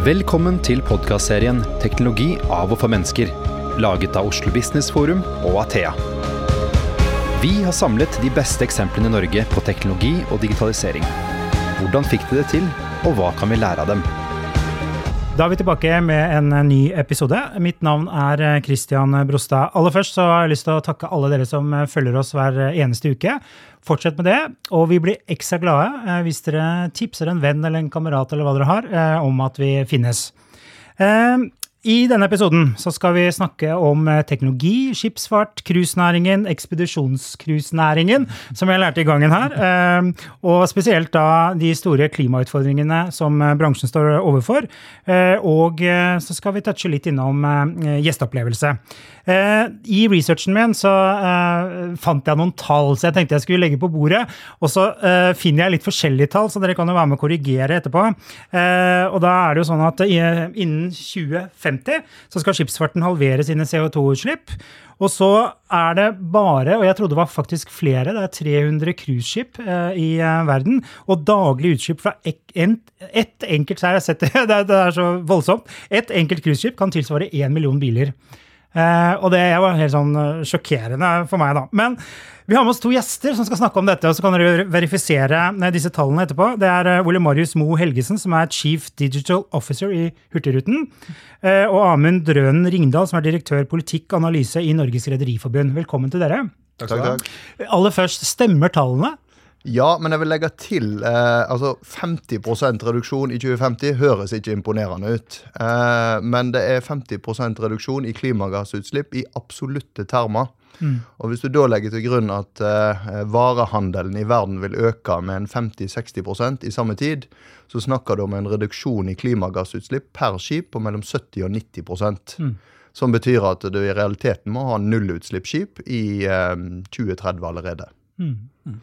Velkommen til podkastserien 'Teknologi av og for mennesker', laget av Oslo Business Forum og Athea. Vi har samlet de beste eksemplene i Norge på teknologi og digitalisering. Hvordan fikk de det til, og hva kan vi lære av dem? Da er vi tilbake med en ny episode. Mitt navn er Christian Brostad. Aller først så har jeg lyst til å takke alle dere som følger oss hver eneste uke. Fortsett med det, og vi blir ekstra glade eh, hvis dere tipser en venn eller en kamerat eller hva dere har, eh, om at vi finnes. Eh, I denne episoden skal vi snakke om teknologi, skipsfart, cruisenæringen, ekspedisjonscruisenæringen, som jeg lærte i gangen her. Og spesielt da de store klimautfordringene som bransjen står overfor. Og så skal vi touche litt innom gjesteopplevelse. I researchen min så fant jeg noen tall, så jeg tenkte jeg skulle legge på bordet. Og så finner jeg litt forskjellige tall, så dere kan jo være med å korrigere etterpå. Og da er det jo sånn at innen 2050 så skal skipsfarten halvere sine CO2-utslipp. Og så er det bare, og jeg trodde det var faktisk flere, det er 300 cruiseskip eh, i eh, verden. Og daglig utslipp fra ett en, et enkelt har jeg sett det, det er så voldsomt. Ett enkelt cruiseskip kan tilsvare én million biler. Eh, og det var helt sånn sjokkerende for meg, da. Men vi har med oss to gjester som skal snakke om dette, og så kan dere verifisere disse tallene etterpå. Det er Ole Marius Moe Helgesen, som er Chief Digital Officer i Hurtigruten. Eh, og Amund Drønen Ringdal, som er direktør politikk analyse i Norges Rederiforbund. Velkommen til dere. Takk, takk. Aller først, stemmer tallene? Ja, men jeg vil legge til eh, altså 50% reduksjon i 2050 høres ikke imponerende ut. Eh, men det er 50% reduksjon i klimagassutslipp i absolutte termer. Mm. Og Hvis du da legger til grunn at eh, varehandelen i verden vil øke med en 50-60% i samme tid, så snakker du om en reduksjon i klimagassutslipp per skip på mellom 70 og 90 mm. Som betyr at du i realiteten må ha nullutslippsskip i 2030 allerede. Mm.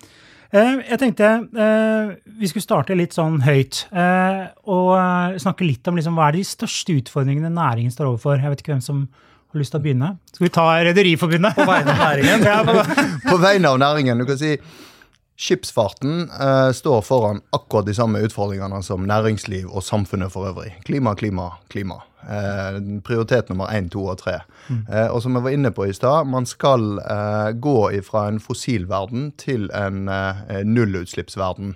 Eh, jeg tenkte eh, vi skulle starte litt sånn høyt eh, og snakke litt om liksom, hva er de største utfordringene næringen står overfor. Jeg vet ikke hvem som har lyst til å begynne. Skal vi ta Rederiforbundet? På vegne av næringen. ja, på, på vegne av næringen. Du kan si Skipsfarten uh, står foran akkurat de samme utfordringene som næringsliv og samfunnet for øvrig. Klima, klima, klima. Eh, prioritet nummer én, to og tre. Mm. Eh, og som jeg var inne på i stad, man skal eh, gå fra en fossilverden til en eh, nullutslippsverden.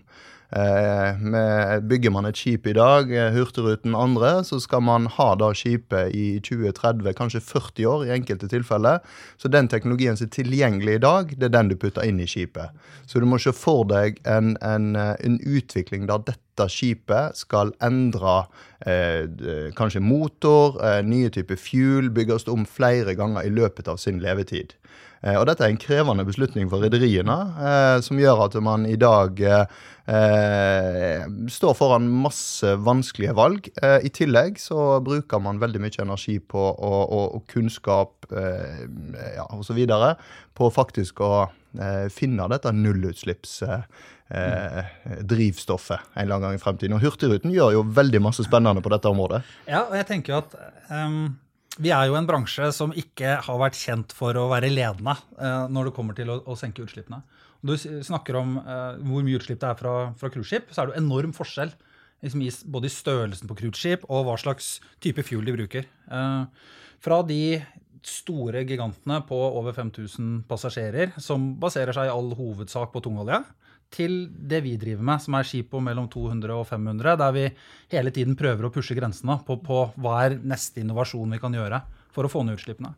Eh, bygger man et skip i dag, eh, Hurtigruten andre, så skal man ha da skipet i 20-30, kanskje 40 år i enkelte tilfeller. Så den teknologien som er tilgjengelig i dag, det er den du putter inn i skipet. Så du må se for deg en, en, en utvikling der dette skipet skal endre eh, kanskje motor, eh, nye typer fuel, bygges om flere ganger i løpet av sin levetid. Eh, og dette er en krevende beslutning for rederiene, eh, som gjør at man i dag eh, står foran masse vanskelige valg. I tillegg så bruker man veldig mye energi på og, og, og kunnskap ja, osv. på faktisk å finne dette nullutslipps... Eh, drivstoffet en eller annen gang i fremtiden. Og Hurtigruten gjør jo veldig masse spennende på dette området. Ja, og jeg tenker jo at um, vi er jo en bransje som ikke har vært kjent for å være ledende uh, når det kommer til å, å senke utslippene. Du snakker om uh, hvor mye utslipp det er fra, fra cruiseskip, så er det jo enorm forskjell liksom, både i størrelsen på cruiseskip og hva slags type fuel de bruker. Uh, fra de store gigantene på over 5000 passasjerer, som baserer seg i all hovedsak på tungolje, til det vi driver med, som er skipo mellom 200 og 500, der vi hele tiden prøver å pushe grensene på, på hva er neste innovasjon vi kan gjøre for å få ned utslippene.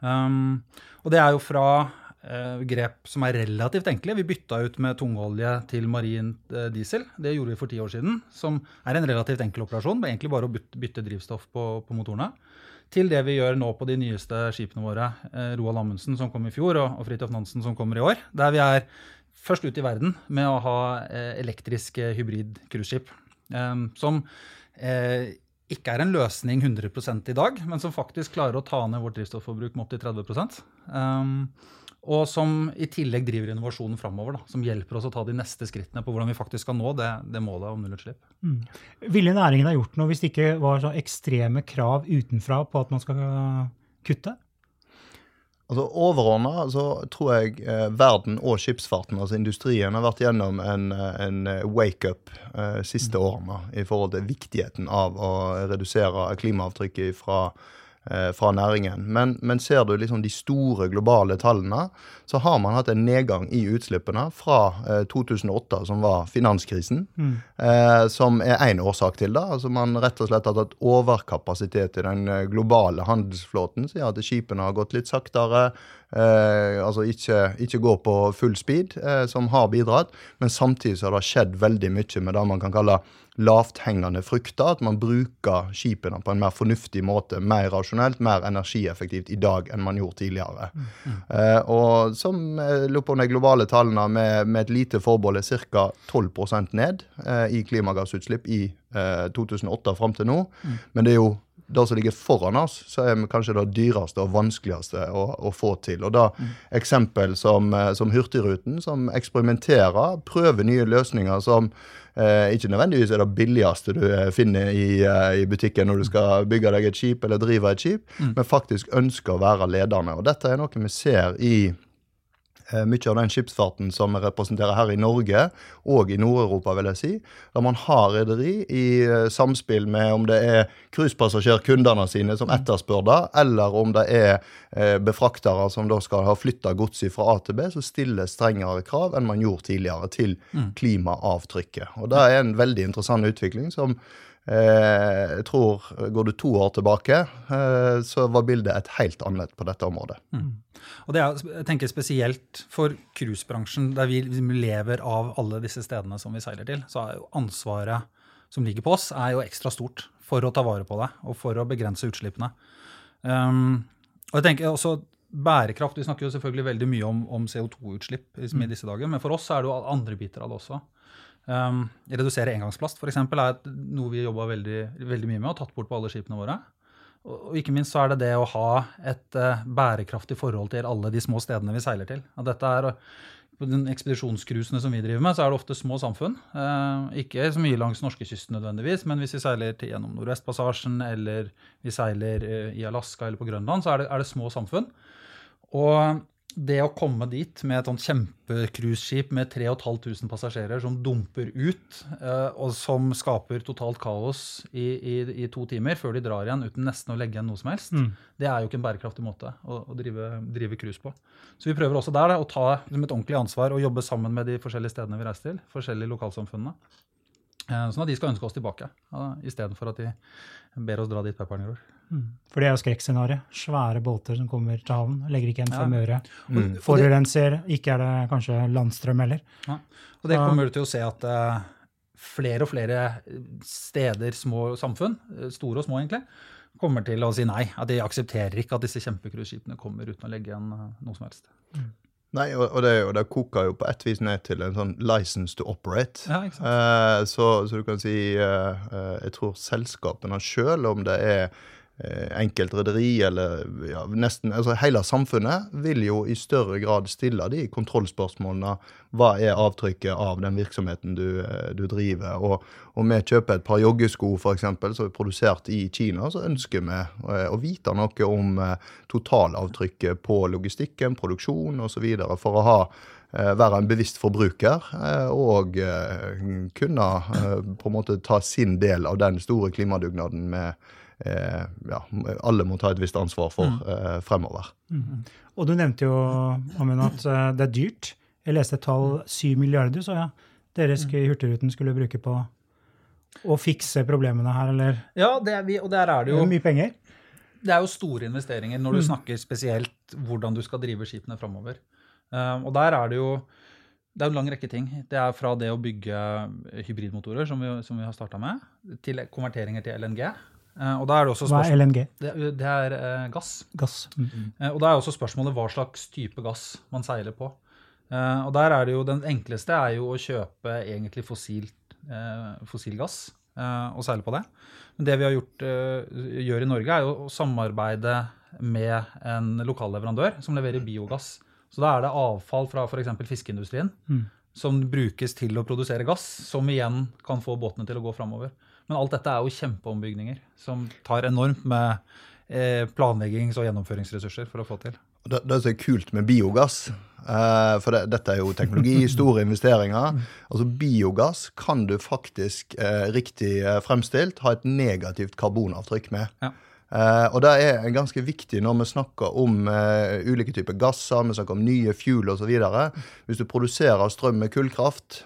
Um, og det er jo fra uh, grep som er relativt enkle. Vi bytta ut med tungolje til marin uh, diesel. Det gjorde vi for ti år siden. Som er en relativt enkel operasjon. Det er egentlig bare å bytte, bytte drivstoff på, på, motorene. Til det vi gjør nå på de nyeste skipene våre. Uh, Roald Amundsen som kom i fjor, og, og Fridtjof Nansen som kommer i år. Der vi er først ut i verden med å ha eh, elektrisk eh, hybrid cruiseskip. Eh, som ikke er en løsning 100 i dag, men som faktisk klarer å ta ned vårt drivstofforbruk med opptil 30 um, Og som i tillegg driver innovasjonen framover, som hjelper oss å ta de neste skrittene på hvordan vi faktisk skal nå det, det målet om nullutslipp. Mm. Ville næringen ha gjort noe hvis det ikke var så ekstreme krav utenfra på at man skal kutte? Altså Overordna så tror jeg eh, verden og skipsfarten, altså industrien, har vært gjennom en, eh, en wake-up eh, siste årene i forhold til viktigheten av å redusere klimaavtrykket fra Eh, fra næringen. Men, men, ser du liksom de store globale tallene, så har man hatt en nedgang i utslippene fra eh, 2008, som var finanskrisen, mm. eh, som er én årsak til det. Altså Man rett og slett har tatt overkapasitet i den eh, globale handelsflåten, sier at skipene har gått litt saktere. Eh, altså ikke, ikke gå på full speed, eh, som har bidratt. Men samtidig så har det skjedd veldig mye med det man kan kalle lavthengende frukter. At man bruker skipene på en mer fornuftig måte, mer rasjonelt, mer energieffektivt i dag enn man gjorde tidligere. Mm. Eh, og som lurer på de globale tallene med, med, et lite forbehold er ca. 12% ned eh, i klimagassutslipp i eh, 2008 fram til nå. Mm. Men det er jo det som ligger foran oss, så er kanskje det dyreste og vanskeligste å, å få til. Og da mm. eksempel som, som Hurtigruten, som eksperimenterer, prøver nye løsninger som Eh, ikke nødvendigvis er det billigste du eh, finner i, eh, i, butikken når du skal bygge deg et skip eller drive et skip, mm. men faktisk ønsker å være ledende. Og dette er noe vi ser i Eh, mye av den skipsfarten som vi representerer her i Norge, og i Nord-Europa, vil jeg si. Der man har rederi i eh, samspill med om det er cruisepassasjerkundene sine som etterspør det, eller om det er eh, befraktere som da skal ha flytta gods fra A til B, så stiller strengere krav enn man gjorde tidligere til mm. klimaavtrykket. Og det er en veldig interessant utvikling som Eh, jeg tror Går du to år tilbake, eh, så var bildet et helt annet på dette området. Mm. Og det er, jeg tenker Spesielt for cruisebransjen, der vi lever av alle disse stedene som vi seiler til, så er jo ansvaret som ligger på oss, er jo ekstra stort for å ta vare på det og for å begrense utslippene. Um, og jeg tenker også Bærekraft Vi snakker jo selvfølgelig veldig mye om, om CO2-utslipp i, i disse dager, men for oss er det jo andre biter av det også. Um, redusere engangsplast for eksempel, er noe vi jobba veldig, veldig, mye med og tatt bort på alle skipene våre. Og, ikke minst så er det det å ha et uh, bærekraftig forhold til alle de små stedene vi seiler til. Og dette er, på den ekspedisjonscruisene som vi driver med, så er det ofte små samfunn. Uh, ikke så mye langs norskekysten nødvendigvis, men hvis vi seiler til, gjennom Nordvestpassasjen, eller vi seiler uh, i Alaska eller på Grønland, så er det, er det små samfunn. Og det å komme dit med et sånt kjempecruiseskip med 3500 passasjerer som dumper ut, eh, og som skaper totalt kaos i, i, i, to timer før de drar igjen uten nesten å legge igjen noe som helst, mm. det er jo ikke en bærekraftig måte å, å drive, drive cruise på. Så vi prøver også der da, å ta liksom, et ordentlig ansvar og jobbe sammen med de forskjellige stedene vi reiser til, forskjellige lokalsamfunnene. Eh, sånn at de skal ønske oss tilbake, ja, istedenfor at de ber oss dra dit pepperen gjør. Mm. For det er jo skrekkscenarioet. Svære båter som kommer til havn, legger ikke igjen fem øre. Mm. Forurenser. Ikke er det kanskje landstrøm heller. Ja. Og det kommer du til å se at uh, flere og flere steder, små samfunn, eh, store og små egentlig, kommer til å si nei. At de aksepterer ikke at disse kjempecruiseskipene kommer uten å legge igjen noe som helst. Mm. Nei, og, og, det, og, det, koker jo på et vis ned til en sånn license to operate. Ja, uh, så, så, du kan si Jeg tror selskapene sjøl, om det er Eh, enkelt rederi eller ja, nesten altså Hele samfunnet vil jo i større grad stille de kontrollspørsmålene. Hva er avtrykket av den virksomheten du, eh, du driver? Og om vi kjøper et par joggesko for eksempel, som er produsert i Kina, så ønsker vi eh, å vite noe om totalavtrykket på logistikken, produksjon osv. for å ha være en bevisst forbruker og kunne på en måte ta sin del av den store klimadugnaden med eh, ja, alle må ta et visst ansvar for mm. eh, fremover. Mm. Og du nevnte jo Amund, at eh, det er dyrt. Jeg leste et tall 7 milliarder, så ja. Dere mm. i Hurtigruten skulle bruke på å fikse problemene her, eller? Ja, er vi, og der er det jo det er Mye penger? Det er jo store investeringer når du mm. snakker spesielt hvordan du skal drive skipene framover. Um, og der er det jo det er en lang rekke ting. Det er fra det å bygge hybridmotorer, som vi, som vi har starta med, til konverteringer til LNG. Eh, og da er det også Hva er LNG? Det, det er uh, gass. gass. Mm. Uh, og da er også spørsmålet hva slags type gass man seiler på. Uh, og der er det jo Den enkleste er jo å kjøpe egentlig fossilt, fossil gass og seile på det. Men det vi har gjort, gjør i Norge, er jo å samarbeide med en lokalleverandør som leverer biogass. Så da er det avfall fra f.eks. fiskeindustrien mm. som brukes til å produsere gass, som igjen kan få båtene til å gå framover. Men alt dette er jo kjempeombygninger som tar enormt med eh, planleggings- og gjennomføringsressurser for å få til. Det, det som er kult med biogass, eh, for det, dette er jo teknologi, store investeringer. Altså Biogass kan du faktisk, eh, riktig fremstilt, ha et negativt karbonavtrykk med. Ja. Eh, og det er ganske viktig når vi snakker om eh, ulike typer gasser, vi snakker om nye fuel osv. Hvis du produserer strøm med kullkraft,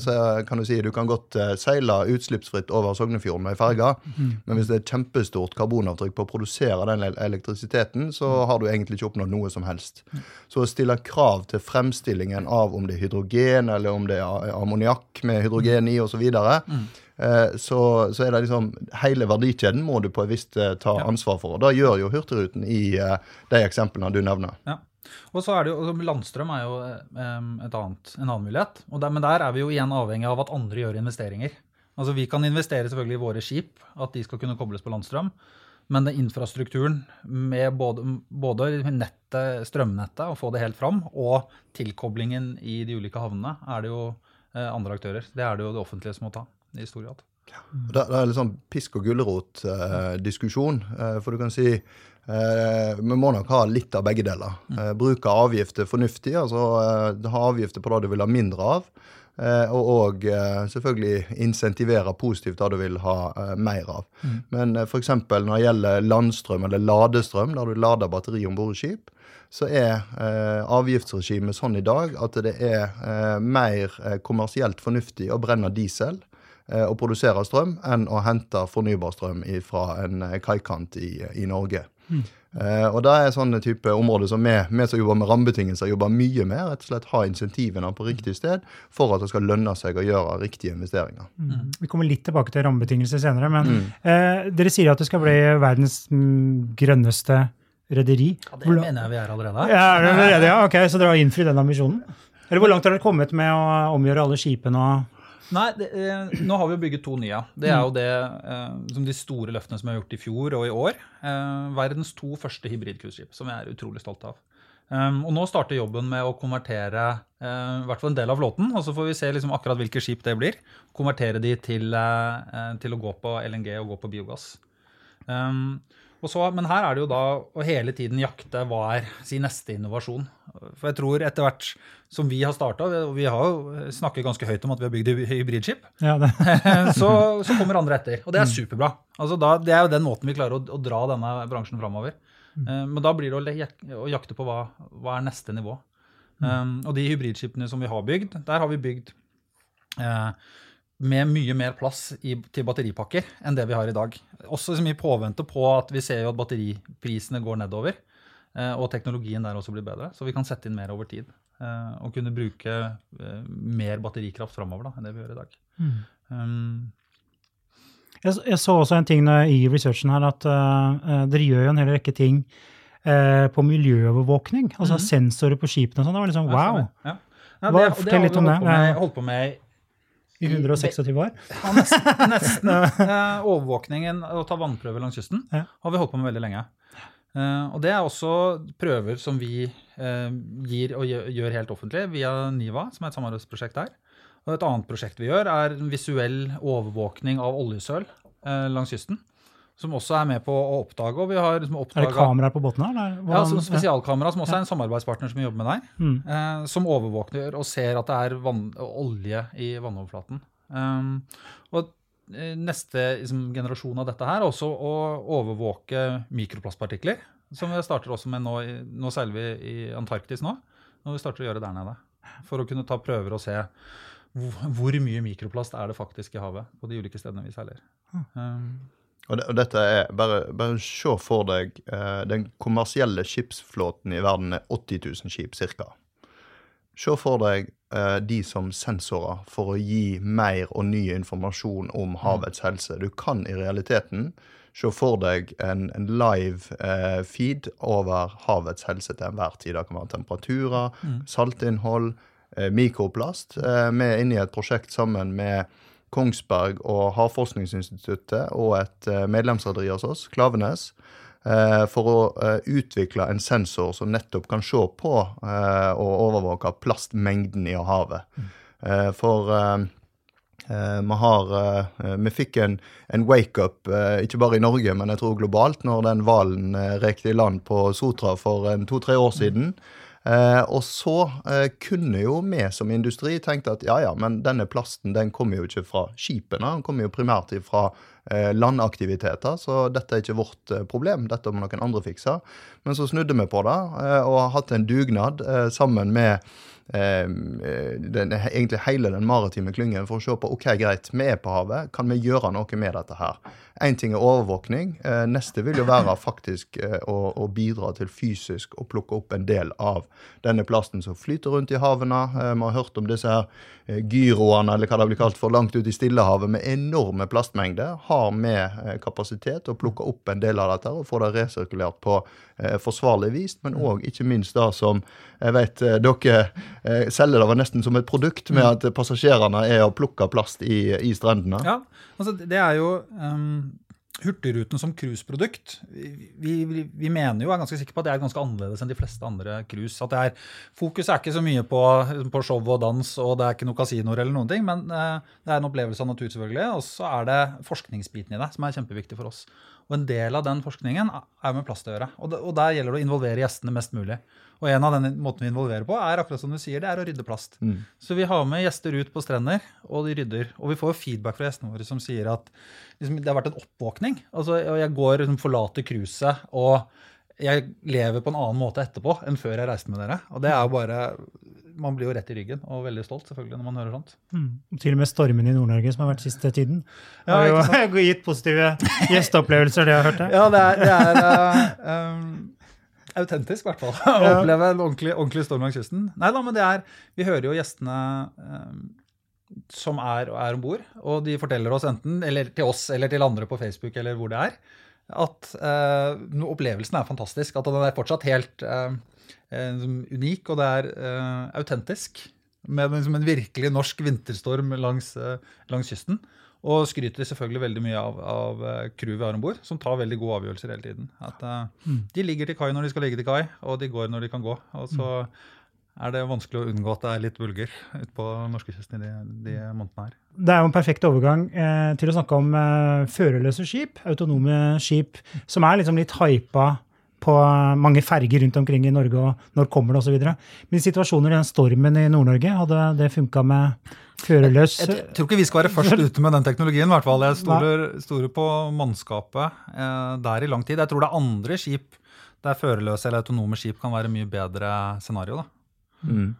så kan du si du kan godt eh, seile utslippsfritt over Sognefjorden med ferga, mm. men hvis det er et kjempestort karbonavtrykk på å produsere den elektrisiteten, så har du egentlig ikke oppnådd noe som helst. Så å stille krav til fremstillingen av om det er hydrogen, eller om det er ammoniakk med hydrogen i osv., eh, så, så er det liksom hele verdikjeden må du på et visst eh, ta ansvar for. Og det gjør jo Hurtigruten i eh, de eksemplene du nevner. Ja. Og så er det jo, Landstrøm er jo eh, et annet, en annen mulighet. Der, men der er vi jo igjen avhengig av at andre gjør investeringer. Altså Vi kan investere selvfølgelig i våre skip, at de skal kunne kobles på landstrøm. Men den infrastrukturen med både, både nettet, strømnettet, og få det helt fram, og tilkoblingen i de ulike havnene, er det jo eh, andre aktører. Det er det jo det offentlige som må ta i stor grad. Det, det er litt sånn pisk og gulrot-diskusjon. Eh, for du kan si eh, vi må nok ha litt av begge deler. Eh, bruke avgifter fornuftig. altså eh, Ha avgifter på det du vil ha mindre av. Eh, og eh, selvfølgelig insentivere positivt det du vil ha eh, mer av. Men eh, f.eks. når det gjelder landstrøm eller ladestrøm, der du lader batteri om bord i skip, så er eh, avgiftsregimet sånn i dag at det er eh, mer eh, kommersielt fornuftig å brenne diesel eh, og produsere strøm enn å hente fornybar strøm fra en eh, kaikant i, i Norge. Eh, og det er sånne type områder som vi, vi som jobber med rammebetingelser, jobber mye med. Rett og slett ha insentivene på riktig sted for at det skal lønne seg å gjøre riktige investeringer. Mm. Vi kommer litt tilbake til rammebetingelser senere, men eh, dere sier at det skal bli verdens mm, grønneste rederi. Ja, Det mener jeg vi er allerede. Ja, er allerede, ja, ok, Så dere har innfridd den ambisjonen? Eller hvor langt har dere kommet med å omgjøre alle skipene? og... Nei, det, eh, nå har vi jo bygget to nye. Det er jo det eh, de store løftene som har gjort i fjor og i år. Eh, verdens to første hybridcruiseskip, som jeg er utrolig stolt av. Um, og nå starter jobben med å konvertere uh, hvert fall en del av flåten. Og så får vi se liksom akkurat hvilke skip det blir. Konvertere de til, eh, til å gå på LNG og gå på biogass. Um, så, men her er det jo da å hele tiden jakte hva er si neste innovasjon. For jeg tror etter hvert som vi har starta, og vi har jo snakket ganske høyt om at vi har bygd hybridskip, Ja, så, så kommer andre etter. Og det er superbra. Altså da, det er jo den måten vi klarer å, å dra denne bransjen framover. Eh, men da blir det å, jakte på hva, hva er neste nivå. Um, og de hybridskipene som vi har bygd, der har vi bygd eh, med mye mer plass i, til batteripakker enn det vi har i dag. Også liksom i påvente på at vi ser jo at batteriprisene går nedover, eh, og teknologien der også blir bedre. Så vi kan sette inn mer over tid. eh, og kunne bruke eh, mer batterikraft framover enn det vi gjør i dag. Um, jeg, jeg så også en ting i researchen her at uh, dere gjør jo en hel rekke ting uh, på miljøovervåkning. Altså sensorer på skipene og sånn. Det var liksom wow! Ja. Ja, Ja, det, Hva, fortell litt om det. Ja. holdt på med I 126 år. ja, nesten. nesten. Eh, overvåkningen og ta vannprøver langs kysten Ja. har vi holdt på med veldig lenge. Eh, og det er også prøver som vi eh, gir og gjør, helt offentlig via NIVA, som er et samarbeidsprosjekt der. Og et annet prosjekt vi gjør, er visuell overvåkning av oljesøl eh, langs kysten. Som også er med på å oppdage. Og vi har liksom Er det kameraer på båten her? ja, som spesialkamera, som også er en samarbeidspartner som jobber med deg. Mm. Eh, som overvåker og ser at det er vann, olje i vannoverflaten. Um, og eh, neste liksom, generasjon av dette her er også å overvåke mikroplastpartikler. Som vi starter også med nå. Nå seiler vi i Antarktis nå. Når vi starter å gjøre det der nede. For å kunne ta prøver og se hvor, hvor mye mikroplast er det faktisk i havet på de ulike stedene vi seiler. Um, Og, det, og dette er bare, bare se for deg eh, den kommersielle skipsflåten i verden er 80 000 skip ca. Se for deg eh, de som sensorer for å gi mer og ny informasjon om havets helse. Du kan i realiteten se for deg en, en live eh, feed over havets helse til enhver tid. Det kan være temperaturer, saltinnhold, eh, mikroplast. Eh, vi er inne i et prosjekt sammen med Kongsberg og Havforskningsinstituttet og et eh, medlemsrederi hos oss, Klavenes, eh, for å eh, utvikle en sensor som nettopp kan se på og overvåke plastmengden i havet. Eh, For vi, har, vi fikk en, en wake-up, ikke bare i Norge, men jeg tror globalt, når den hvalen rekte i land på Sotra for to-tre år siden. Eh, og så eh, kunne jo vi som industri tenkt at ja ja, men denne plasten den kommer jo ikke fra skipene, den kommer jo primært fra landaktiviteter, så dette er ikke vårt eh, problem, dette må noen andre fikse. Men så snudde vi på det eh, og har hatt en dugnad eh, sammen med eh, den, egentlig hele den maritime klyngen for å se på ok, greit, vi er på havet, kan vi gjøre noe med dette her? Én ting er overvåkning. Eh, neste vil jo være faktisk eh, å, å, bidra til fysisk å plukke opp en del av denne plasten som flyter rundt i havene. Eh, vi har hørt om disse her eh, gyroene, eller hva det blir kalt for, langt ute i Stillehavet med enorme plastmengder. Har vi eh, kapasitet og å plukke opp en del av dette og få det resirkulert på eh, forsvarlig vis, men òg ikke minst det som jeg vet dere selger det var nesten som et produkt, med at passasjerene er og plukker plast i, i strendene. Ja, altså det er jo um, Hurtigruten som cruiseprodukt. Vi, vi, vi, mener jo, er ganske sikre på at det er ganske annerledes enn de fleste andre cruise. At er, Fokus er ikke så mye på, på, show og dans, og det er ikke noen kasinoer eller noen ting, men uh, det er en opplevelse av natur, selvfølgelig. Og så er det forskningsbiten i det som er kjempeviktig for oss. Og en del av den forskningen er med plast å gjøre. Og, det, og der gjelder det å involvere gjestene mest mulig. Og en av den måten vi involverer på, er akkurat som du sier, det er å rydde plast. Mm. Så vi har med gjester ut på strender, og de rydder. Og vi får jo feedback fra gjestene våre som sier at liksom, det har vært en oppvåkning. Altså, jeg går, liksom, forlater cruiset, og jeg lever på en annen måte etterpå enn før jeg reiste med dere. Og det er jo bare man blir jo rett i ryggen og veldig stolt selvfølgelig når man hører sånt. Mm. Til og med stormen i Nord-Norge som har vært siste tiden, ja, har jo gitt positive gjesteopplevelser, det jeg har hørt. Det. Ja, det er, det er uh, um, autentisk, i hvert fall. Å oppleve en ordentlig, ordentlig storm langs kysten. Nei da, men det er Vi hører jo gjestene eh, som er, er om bord, og de forteller oss enten eller til oss eller til andre på Facebook eller hvor det er, at eh, opplevelsen er fantastisk. At den er fortsatt helt eh unik, og det er autentisk. Med liksom en virkelig norsk vinterstorm langs, langs kysten. Og skryter selvfølgelig veldig mye av, av eh, crewet vi har om bord, som tar veldig gode avgjørelser hele tiden. At uh, mm. De ligger til kai når de skal ligge til kai, og de går når de kan gå. Og så mm. er det vanskelig å unngå at det er litt vulger ute på norskekysten i de, de månedene her. Det er jo en perfekt overgang eh, til å snakke om eh, førerløse skip, autonome skip, som er liksom litt hypa på mange ferger rundt omkring i Norge, og når kommer det osv. Men situasjoner i den stormen i Nord-Norge, hadde det funka med førerløs jeg, jeg, tror ikke vi skal være først ute med den teknologien. I hvert fall. Jeg stoler, stoler på mannskapet eh, der i lang tid. Jeg tror det er andre skip der førerløse eller autonome skip kan være mye bedre scenario. da. Mm.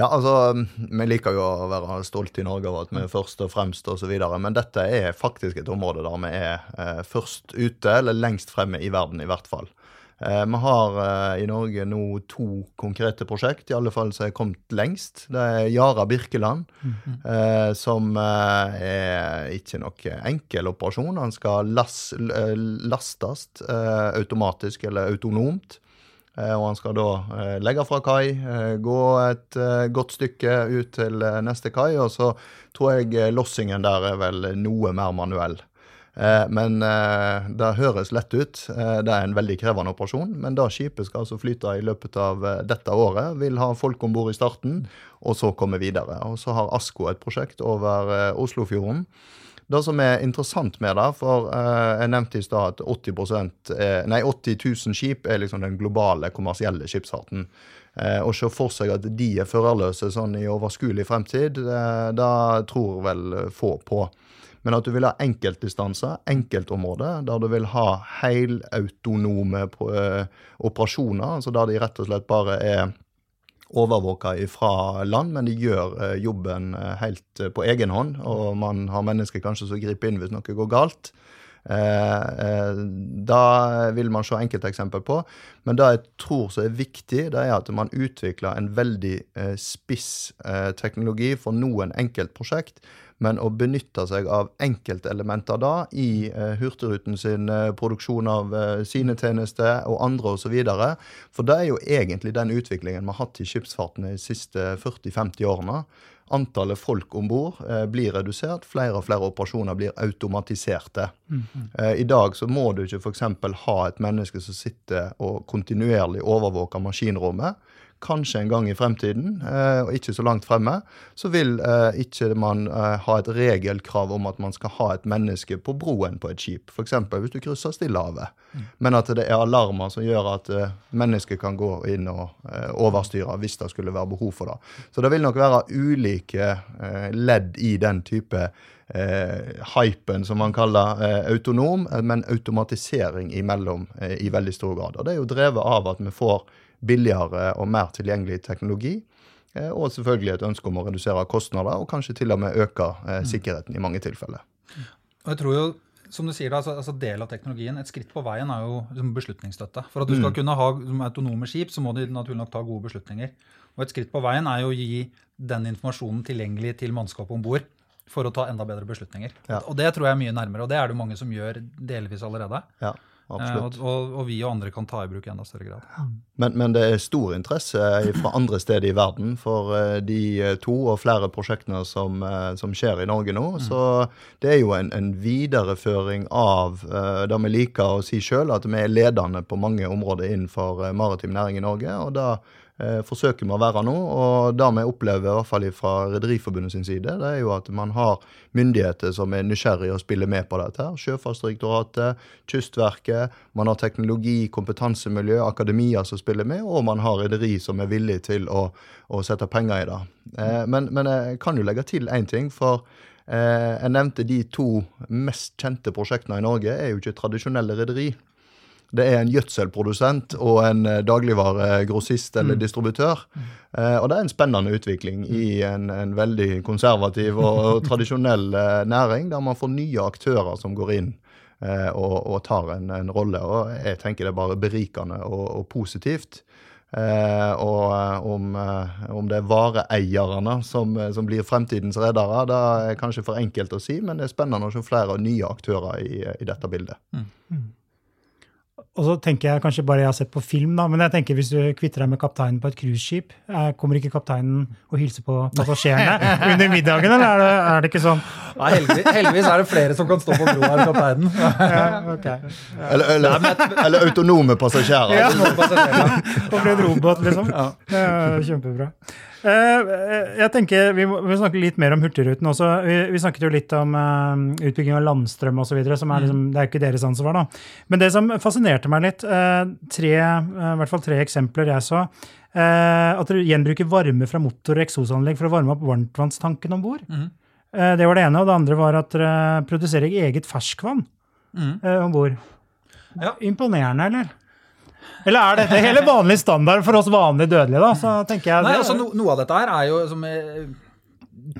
Ja, altså, Vi liker jo å være stolte i Norge over at vi er først og fremst osv., men dette er faktisk et område der vi er eh, først ute, eller lengst fremme i verden, i hvert fall. Eh, vi har eh, i Norge nå to konkrete prosjekt, i alle fall som er kommet lengst. Det er Yara Birkeland, mm -hmm. som er ikke noe enkel operasjon. Han skal las, lastes automatisk eller autonomt. Og han skal da legge fra kai, gå et godt stykke ut til neste kai, og så tror jeg lossingen der er vel noe mer manuell. Eh, men eh, det høres lett ut. Eh, det er en veldig krevende operasjon. Men da skipet skal altså flyte i løpet av dette året, vil ha folk om bord i starten, og så komme videre. Og så har ASKO et prosjekt over Oslofjorden. Det som er interessant med det, for jeg nevnte i stad at 80, er, nei, 80 000 skip er liksom den globale kommersielle skipsfarten. Å se for seg at de er førerløse sånn i overskuelig fremtid, det tror vel få på. Men at du vil ha enkeltdistanser, enkeltområder, der du vil ha helautonome uh, operasjoner. altså Der de rett og slett bare er overvåka fra land, men de gjør uh, jobben uh, helt på egen hånd. Og man har mennesker kanskje som griper inn hvis noe går galt. da vil man se enkelteksempel på. Men det jeg tror som er viktig, det er at man utvikler en veldig spiss teknologi for noen enkeltprosjekt men å benytte seg av enkeltelementer da i uh, Hurtigruten sin uh, produksjon av uh, sine tjenester og andre osv. For det er jo egentlig den utviklingen vi har hatt i skipsfarten de siste 40-50 årene. Antallet folk om bord eh, blir redusert, flere og flere operasjoner blir automatiserte. Mm -hmm. I dag så må du ikke f.eks. ha et menneske som sitter og kontinuerlig overvåker maskinrommet kanskje en gang i fremtiden, eh, og ikke så langt fremme, så vil eh, ikke man eh, ha et regelkrav om at man skal ha et menneske på broen på et skip. F.eks. hvis du krysser Stillehavet. Mm. Men at det er alarmer som gjør at mennesker kan gå inn og overstyre hvis det skulle være behov for det. Så det vil nok være ulike ledd i den type eh, hypen, som man kaller eh, autonom, men automatisering imellom eh, i veldig stor grad. Og Det er jo drevet av at vi får billigere og mer tilgjengelig teknologi. Eh, og selvfølgelig et ønske om å redusere kostnader, og kanskje til og med øke eh, mm. sikkerheten i mange tilfeller. Jeg tror jo, som du sier, altså, altså Del av teknologien, et skritt på veien, er jo liksom, beslutningsstøtte. For at du skal mm. kunne ha liksom, autonome skip, så må de naturlig nok ta gode beslutninger. Og et skritt på veien er jo å gi den informasjonen tilgjengelig til mannskapet om bord for å ta enda bedre beslutninger. Ja. Og det tror jeg er mye nærmere, og det er det mange som gjør delvis allerede. Ja. Absolutt. Eh, og, og, vi og andre kan ta i bruk i enda større grad. Men, men, det er stor interesse fra andre steder i verden for eh, de eh, to og flere prosjektene som, som skjer i Norge nå. Mm. Så det er jo en, en videreføring av det vi liker å si sjøl, at vi er ledende på mange områder innenfor maritim næring i Norge. og da eh, forsøker vi å være nå. Og det vi opplever, i hvert fall fra Rederiforbundet sin side, det er jo at man har myndigheter som er nysgjerrige og spiller med på dette. her. Sjøfartsdirektoratet, Kystverket, man har teknologi, kompetansemiljø, akademia som spiller med, og man har rederi som er villig til å, å sette penger i det. Eh, men, men, jeg kan jo legge til én ting. for eh, jeg nevnte de to mest kjente prosjektene i Norge er jo ikke tradisjonelle rederi. Det er en gjødselprodusent og en eh, dagligvaregrossist eller mm. distributør. Mm. Eh, og det er en spennende utvikling i en, en veldig konservativ og, tradisjonell eh, næring, der man får nye aktører som går inn eh, og, og, tar en, en, rolle. Og jeg tenker det er bare berikende og, og positivt. Eh, og om, om, det er vareeierne som, som blir fremtidens redere, det er kanskje for enkelt å si, men det er spennende å se flere nye aktører i, i dette bildet. Mm. Og så tenker jeg kanskje bare jeg har sett på film, da, men jeg tenker hvis du kvitter deg med kapteinen på et cruiseskip, eh, kommer ikke kapteinen og hilser på passasjerene under middagen, eller er det, er det ikke sånn? Nei, heldigvis, heldigvis, er det flere som kan stå på broa enn kapteinen. Ja, okay. ja. eller, eller, eller, autonome passasjerer. Ja. Over en robot, liksom. Ja. Kjempebra. Eh, jeg tenker, Vi må, snakke litt mer om Hurtigruten også. Vi, vi snakket jo litt om uh, utbygging av landstrøm osv. Mm. Liksom, det er ikke deres ansvar. da. Men det som fascinerte meg litt, tre, i hvert fall tre eksempler jeg så, at dere gjenbruker varme fra motor- og eksosanlegg for å varme opp varmtvannstanken om bord. Mm. det var det ene. Og det andre var at dere produserer eget ferskvann mm. om bord. Ja. Imponerende, eller? Eller er dette hele vanlig standard for oss vanlige dødelige, da? Så tenker jeg Nei, altså no, Noe av dette her er jo som, eh,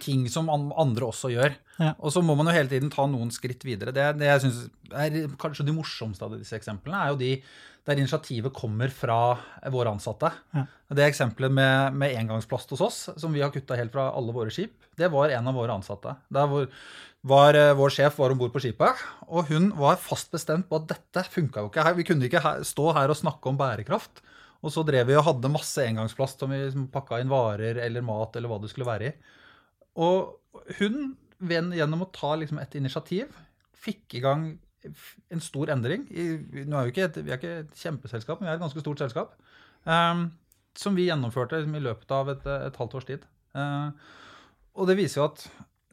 ting som andre også gjør. Ja. Og så må man jo hele tiden ta noen skritt videre. Det, det jeg synes er kanskje de morsomste av disse eksemplene, er jo de der initiativet kommer fra våre ansatte. Ja. Det eksempelet med, med engangsplast hos oss, som vi har kutta helt fra alle våre skip, det var en av våre ansatte. Der hvor var, uh, vår sjef var om bord på skipet, og hun var fast bestemt på at dette funka jo ikke. Vi kunne ikke stå her og snakke om bærekraft. Og så drev vi og hadde masse engangsplast som vi liksom, pakka inn varer eller mat eller hva det skulle være i. Og hun, gjennom å ta liksom, et initiativ, fikk i gang en stor endring. Nå er vi, ikke et, vi er ikke et kjempeselskap, men vi er et ganske stort selskap. Um, som vi gjennomførte liksom, i løpet av et, et halvt års tid. Uh, og det viser jo at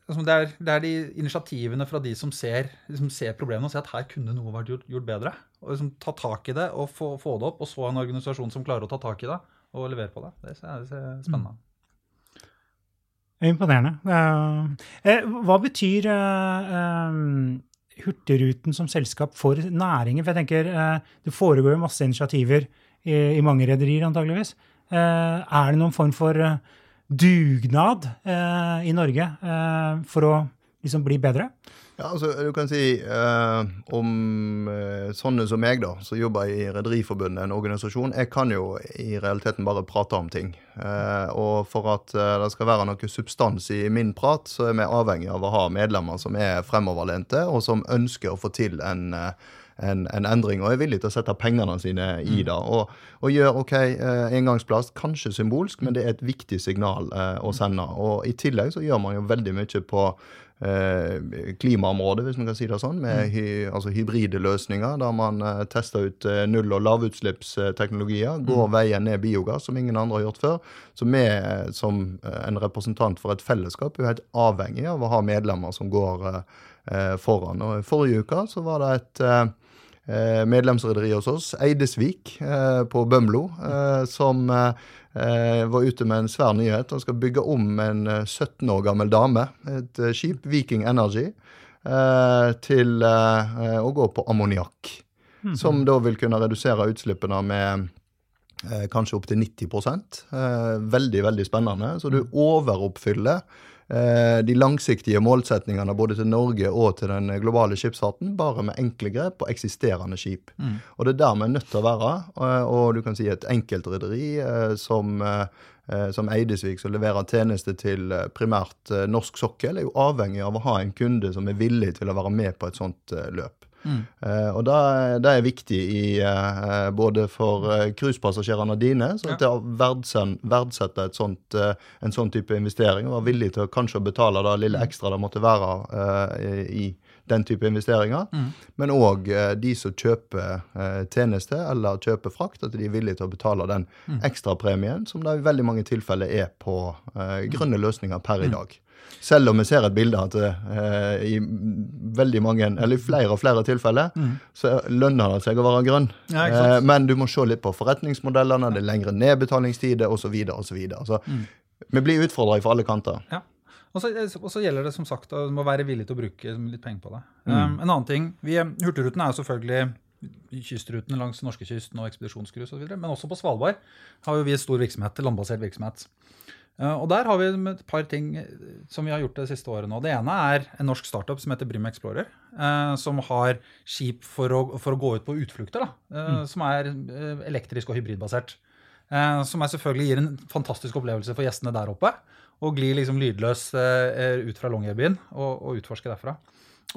Altså, det er, det er, de initiativene fra de som ser, liksom ser problemene og ser at her kunne noe vært gjort, gjort bedre. Og liksom Ta tak i det og få, få, det opp, og så en organisasjon som klarer å ta tak i det og levere på det. Det er, spennende. Mm. Imponerende. Eh, hva betyr uh, Hurtigruten som selskap for næringen? For jeg tenker Det foregår jo masse initiativer i, mange rederier, antageligvis. Er det noen form for dugnad eh, i Norge eh, for å liksom bli bedre? Ja, altså, du kan si eh, om eh, sånne som meg, da, som jobber i Rederiforbundet, en organisasjon, jeg kan jo i realiteten bare prate om ting. Eh, og for at eh, det skal være noe substans i min prat, så er vi avhengig av å ha medlemmer som er fremoverlente, og som ønsker å få til en en, en, endring, og er villig til å sette pengene sine i mm. det. Og, og gjør OK, eh, engangsplast, kanskje symbolsk, men det er et viktig signal eh, å sende. Og i tillegg så gjør man jo veldig mye på eh, klimaområdet, hvis man kan si det sånn, med hy, altså hybride løsninger, der man eh, tester ut eh, null- og lavutslippsteknologier, går veien ned biogass, som ingen andre har gjort før. Så vi eh, som eh, en representant for et fellesskap er jo helt avhengig av å ha medlemmer som går eh, eh, foran. Og Forrige uke så var det et eh, eh, medlemsrederi hos oss, Eidesvik eh, på Bømlo, eh, som eh, eh, var ute med en svær nyhet. Han skal bygge om en eh, 17 år gammel dame, et eh, skip, Viking Energy, eh, til eh, eh, å gå på ammoniakk. Som da vil kunne redusere utslippene med eh, kanskje opptil 90 eh, Veldig, veldig spennende. Så du overoppfyller eh, de langsiktige målsetningene både til Norge og til den globale skipsfarten bare med enkle grep på eksisterende skip. Og det er der vi er nødt til å være. eh, Og du kan si et enkeltrederi eh, som eh, eh, som Eidesvik, som leverer tjenester til eh, primært eh, norsk sokkel, er jo avhengig av å ha en kunde som er villig til å være med på et sånt eh, løp. Eh, og det, det er viktig i, eh, både for eh, cruisepassasjerene dine, sånn at å verdsen, verdsette et sånt, en sånn type investering, og være villig til å kanskje betale det lille ekstra det måtte være i den type investeringer. Men òg de som kjøper tjeneste eller kjøper frakt, at de er villige til å betale den ekstrapremien som det i veldig mange tilfeller er på eh, grønne løsninger per i dag. Selv om vi ser et bilde at eh, i veldig mange, eller i flere og flere tilfeller så lønner det seg å være grønn. Ja. Eh, men du må se litt på forretningsmodellene, det er lengre nedbetalingstider osv. osv. mm. Vi blir utfordra fra alle kanter. Ja. Og så, og så gjelder det som sagt å være villig til å bruke litt penger på det. Um, en annen ting, vi, Hurtigruten er jo selvfølgelig kystrutene langs norskekysten og ekspedisjonscruise osv., men også på Svalbard har jo vi stor virksomhet, landbasert virksomhet. Uh, og der har vi et par ting som vi har gjort det siste året nå. Det ene er en norsk startup som heter Brim Explorer, uh, som har skip for å, for å gå ut på utflukter, uh, som er elektrisk og hybridbasert. Eh, som selvfølgelig gir en fantastisk opplevelse for gjestene der oppe. Og glir liksom lydløs eh, ut fra Longyearbyen og, og utforske derfra.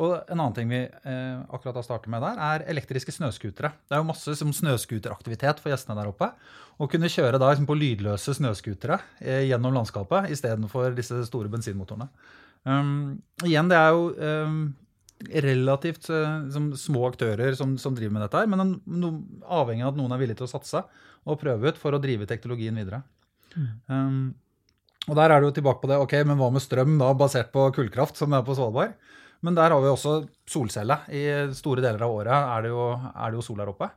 Og en annen ting vi eh, akkurat har startet med der, er elektriske snøscootere. Det er jo masse snøskuteraktivitet for gjestene der oppe. Å kunne kjøre da liksom på lydløse snøscootere eh, gjennom landskapet istedenfor disse store bensinmotorene. Um, igjen, det er jo um, relativt liksom, små aktører som, som driver med dette her, men en, no, avhengig av at noen er villig til å satse og prøve ut for å drive teknologien videre. Um, og der er du tilbake på det, ok, men hva med strøm da, basert på kullkraft, som det er på Svalbard? Men der har vi også solcelle. I store deler av året er det jo, er det jo sol der oppe.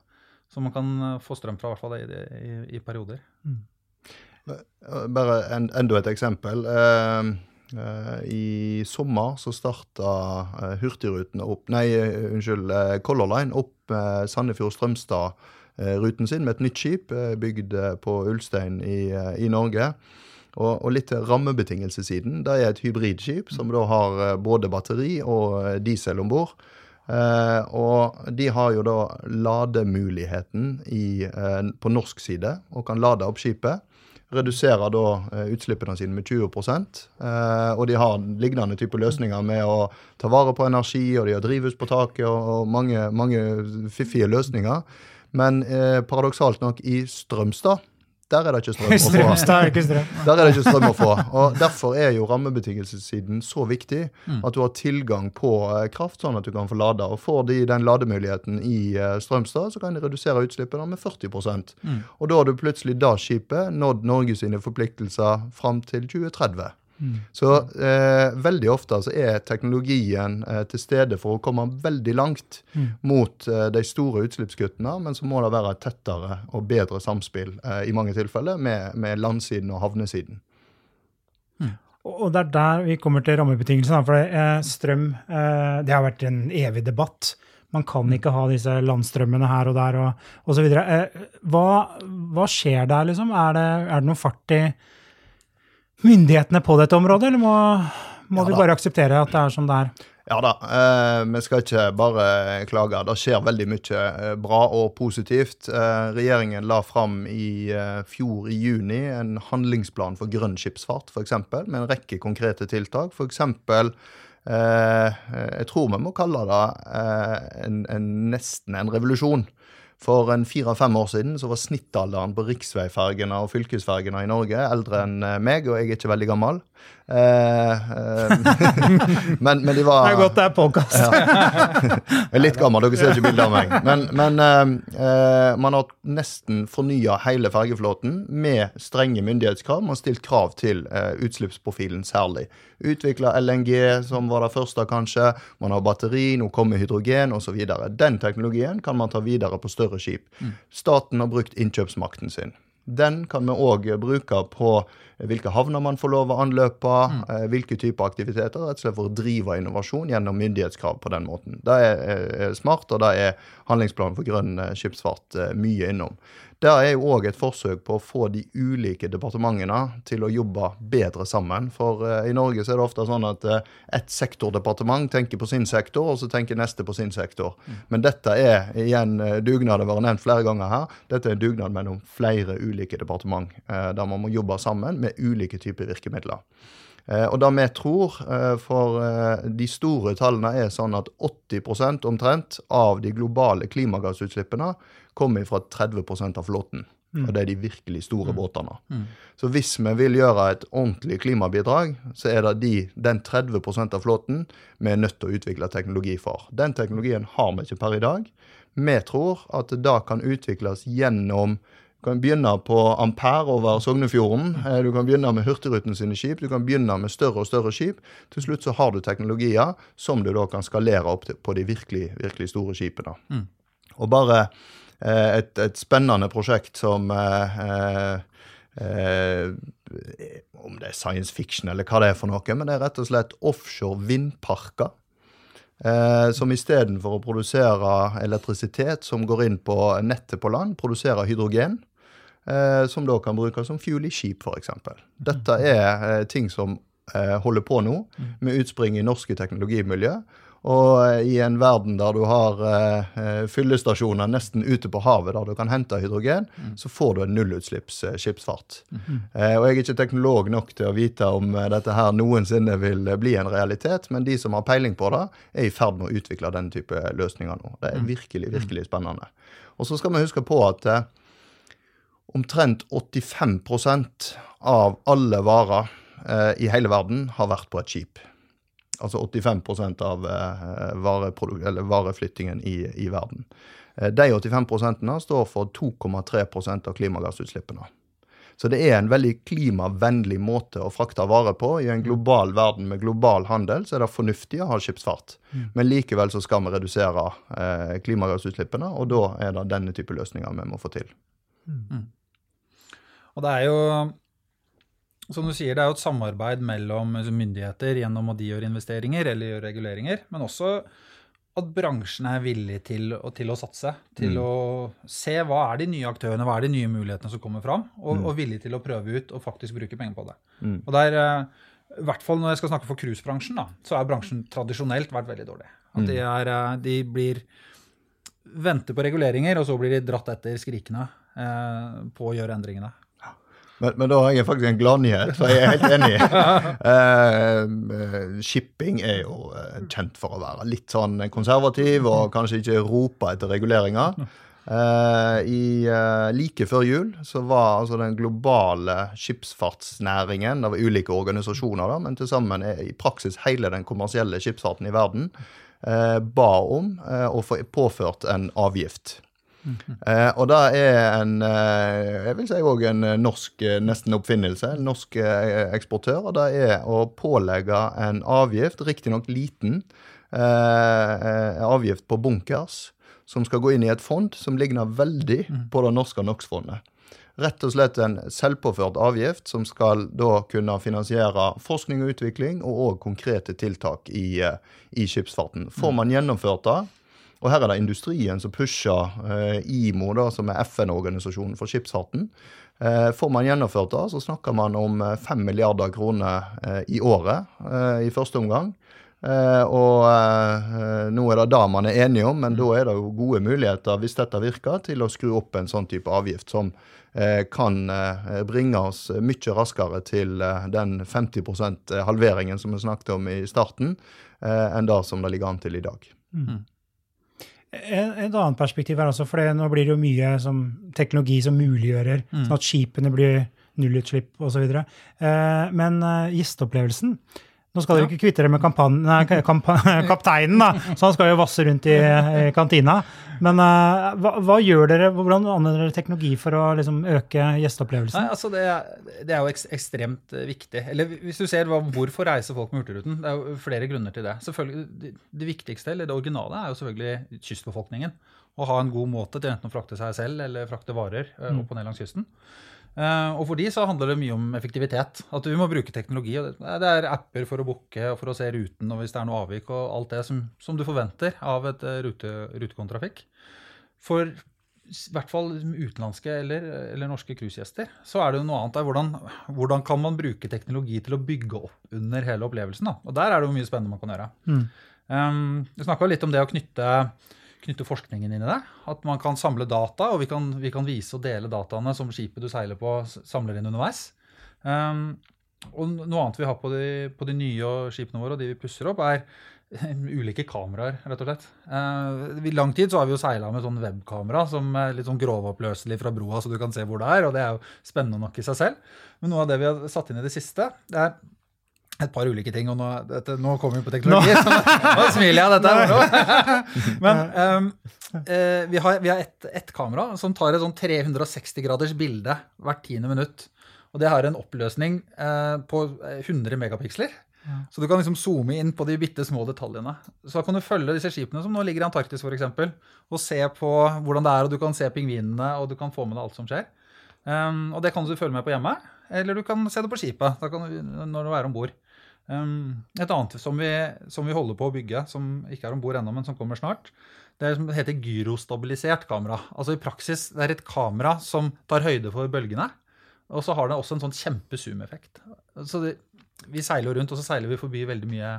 Så man kan eh, få strøm fra, i hvert fall i, i, i perioder. Mm. Bare en, enda et eksempel. Eh, eh, I sommer så starta eh, opp Nei, unnskyld, eh, Color Line opp eh, Sandefjord-Strømstad-ruten sin med et nytt skip bygd på Ulstein i, i Norge. Og, og litt til rammebetingelsessiden. Det er et hybridskip som da har eh, både batteri og eh, diesel om bord. Eh, og de har jo da lademuligheten i, eh, på norsk side, og kan lade opp skipet. Reduserer da eh, utslippene sine med 20 eh, Og de har lignende type løsninger med å ta vare på energi, og de har drivhus på taket, og, mange, mange fiffige løsninger. Men paradoksalt nok, i Strømstad, der er det ikke strøm å få. Er. Der er det ikke strøm å få. og Derfor er jo rammebetingelsessiden så viktig. At du har tilgang på eh, kraft, sånn at du kan få lada. Og Får de den lademuligheten i eh, Strømstad, så kan de redusere utslippene med 40% Og da har du plutselig da skipet nådd Norge sine forpliktelser fram til 2030. Så eh, veldig ofte så er teknologien eh, til stede for å komme veldig langt mot eh, de store utslippskuttene, men så må det være et tettere og bedre samspill eh, i mange tilfeller med, med landsiden og havnesiden. Og og det er der vi kommer til rammebetingelsene. For eh, strøm eh, det har vært en evig debatt. Man kan ikke ha disse landstrømmene her og der og osv. Hva, hva skjer der, liksom? Er det, er det noe fart i myndighetene på dette området, eller må, må Ja vi bare akseptere at det er som det er? Ja da, eh, vi skal ikke bare klage. Det skjer veldig mye eh, bra og positivt. Eh, regjeringen la fram i eh, fjor i juni en handlingsplan for grønn skipsfart, f.eks., med en rekke konkrete tiltak. F.eks. Jeg tror vi må kalle det en, en, nesten en revolusjon. For en fire-fem år siden så var snittalderen på riksveifergene og fylkesfergene i Norge eldre enn eh, meg, og jeg er ikke veldig gammel. Eh, eh, men, men, de var Det er godt det er påkast. ja. Jeg er litt gammel, dere ser ikke bilde av meg. Men, men eh, man har nesten fornya hele fergeflåten med strenge myndighetskrav. Man har stilt krav til uh, utslippsprofilen særlig. Utvikla LNG, som var det første, kanskje. Man har batteri, nå kommer hydrogen osv. Den teknologien kan man ta videre på større skip. Staten har brukt innkjøpsmakten sin. Den kan vi òg bruke på hvilke havner man får lov å anløpe, mm. hvilke typer aktiviteter, rett og slett for å drive innovasjon gjennom myndighetskrav på den måten. Det er, er smart, og det er handlingsplanen for grønn eh, skipsfart eh, mye innom. Det er jo òg et forsøk på å få de ulike departementene til å jobbe bedre sammen. For eh, i Norge så er det ofte sånn at eh, ett sektordepartement tenker på sin sektor, og så tenker neste på sin sektor. Men dette er igjen eh, dugnad, det har vært nevnt flere ganger her. Dette er en dugnad mellom flere ulike departement, eh, der man må jobbe sammen med ulike typer virkemidler. Og det vi tror, for de store tallene er sånn at 80% omtrent av de globale klimagassutslippene kommer fra 30% av flåten. Og det er de virkelig store båtene. Så hvis vi vil gjøre et ordentlig klimabidrag, så er det de, den 30% av flåten vi er nødt til å utvikle teknologi for. Den teknologien har vi ikke per i dag. Vi tror at det kan utvikles gjennom du kan begynne på Ampere over Sognefjorden. Eh, Du kan begynne med Hurtigruten sine skip. Du kan begynne med større og større skip. Til slutt så har du teknologier som du da kan skalere opp på de virkelig, virkelig store skipene. Og bare et, et spennende prosjekt som eh, eh, eh, Om det er science fiction eller hva det er for noe, men det er rett og slett offshore vindparker. Eh, som istedenfor å produsere elektrisitet som går inn på nettet på land, produserer hydrogen. Eh, som da kan brukes som fuel i skip, f.eks. Dette er eh, ting som eh, holder på nå, med utspring i norske teknologimiljø. Og eh, i en verden der du har eh, fyllestasjoner nesten ute på havet, der du kan hente hydrogen, så får du en nullutslippsskipsfart. Eh, og jeg er ikke teknolog nok til å vite om dette her noensinne vil bli en realitet, men de som har peiling på det, er i ferd med å utvikle den type løsninger nå. Det er virkelig, virkelig spennende. Og så skal vi huske på at omtrent 85 av alle varer i hele verden har vært på et skip. Altså 85% av eh, eller vareflyttingen i, i verden. Eh, de 85 står for 2,3% av klimagassutslippene. Så det er en veldig klimavennlig måte å frakte varer på. I en global verden med global handel så er det fornuftig å ha skipsfart. Men likevel så skal vi redusere eh, klimagassutslippene, og da er det denne type løsninger vi må få til. Og det er jo, som du sier, det er jo et samarbeid mellom myndigheter gjennom at de gjør investeringer eller gjør reguleringer, men også at bransjen er villig til, til å satse. Til å se hva er de nye aktørene, hva er de nye mulighetene som kommer fram, og, og villig til å prøve ut og faktisk bruke penger på det. Og der, eh, i hvert fall når jeg skal snakke for cruisebransjen, så har bransjen tradisjonelt vært veldig dårlig. At de, er, eh, de blir venter på reguleringer, og så blir de dratt etter skrikende eh, på å gjøre endringene. Men, men da har jeg faktisk en gladnyhet, for jeg er helt enig. Eh, shipping er jo eh, kjent for å være litt sånn konservativ og kanskje ikke rope etter reguleringer. Uh, i, uh, like før jul så var altså den globale skipsfartsnæringen var ulike organisasjoner, da, men til sammen er i praksis hele den kommersielle skipsfarten i verden ba om å få påført en avgift. Eh, og det er en eh, jeg vil si også en eh, norsk eh, nesten oppfinnelse, en norsk eksportør. Og det er å pålegge en avgift, riktignok liten, eh, avgift på bunkers, som skal gå inn i et fond som ligner veldig på det norske NOx-fondet. Rett og slett en selvpåført avgift som skal da kunne finansiere forskning og utvikling, og òg konkrete tiltak i, i skipsfarten. Får man gjennomført det, og her er det industrien som pusher eh, IMO, da, som er FN-organisasjonen for skipsfarten. Eh, får man gjennomført det, så snakker man om eh, 5 milliarder kroner eh, i året eh, i første omgang. Eh, og eh, nå er det det man er enige om, men da er det jo gode muligheter, hvis dette virker, til å skru opp en sånn type avgift som eh, kan eh, bringe oss mye raskere til eh, den 50% halveringen som vi snakket om i starten, eh, enn det som det ligger an til i dag. En, et annet perspektiv er også, for det, nå blir det jo mye som teknologi som muliggjører Mm. sånn at skipene blir nullutslipp osv. Eh, men eh, gjesteopplevelsen Nå skal dere ikke kvitte dere med nei, kamp, kapteinen, da, så han skal jo vasse rundt i, i kantina. Men uh, hva, hva gjør dere, hvordan anvender dere teknologi for å liksom, øke Nei, altså det, det er jo eks ekstremt eh, viktig. Eller hvis du ser hva, hvorfor reiser folk med Hurtigruten, det er jo flere grunner til det. Det, det viktigste, eller det originale, er jo selvfølgelig kystbefolkningen. Å ha en god måte til enten å frakte seg selv eller frakte varer mm. opp og ned langs kysten. Eh, og for de så handler det mye om effektivitet. At vi må bruke teknologi. og Det er apper for å booke og for å se ruten og hvis det er noe avvik og alt det som, som du forventer av et eh, rute, rutekontrafikk. For i hvert fall utenlandske eller, eller norske cruisegjester, så er det jo noe annet der. Hvordan, hvordan kan man bruke teknologi til å bygge opp under hele opplevelsen? Da? Og der er det jo mye spennende man kan gjøre. Mm. Um, vi snakka litt om det å knytte, knytte forskningen inn i det. At man kan samle data, og vi kan, vi kan vise og dele dataene som skipet du seiler på, samler inn underveis. Um, og noe annet vi har på de, på de nye skipene våre, og de vi pusser opp, er ulike kameraer, rett og slett. Eh, I lang tid så har vi jo seila med sånn webkamera som er litt sånn grovoppløselig fra broa, så du kan se hvor det er, og det er jo spennende nok i seg selv. Men noe av det vi har satt inn i det siste, det er et par ulike ting, og nå, dette, nå kommer vi på teknologi, så nå smiler jeg. Dette er moro. Men um, uh, vi har, vi har ett et kamera som tar et sånn 360 graders bilde hvert tiende minutt. Og det har en oppløsning uh, på 100 megapiksler. Så du kan liksom zoome inn på de bitte små detaljene. Så da kan du følge disse skipene som nå ligger i Antarktis for eksempel, og se på hvordan det er, og du kan se pingvinene, og du kan få med deg alt som skjer. Um, og det kan du følge med på hjemme, eller du kan se det på skipet da kan du, når du er om bord. Et annet som vi, som vi holder på å bygge, som ikke er om bord ennå, men som kommer snart, det er det heter gyrostabilisert kamera. Altså i praksis, det er et kamera som tar høyde for bølgene, og så har det også en sånn kjempe-zoom-effekt. Så det, vi seiler rundt, og så seiler vi forbi veldig mye,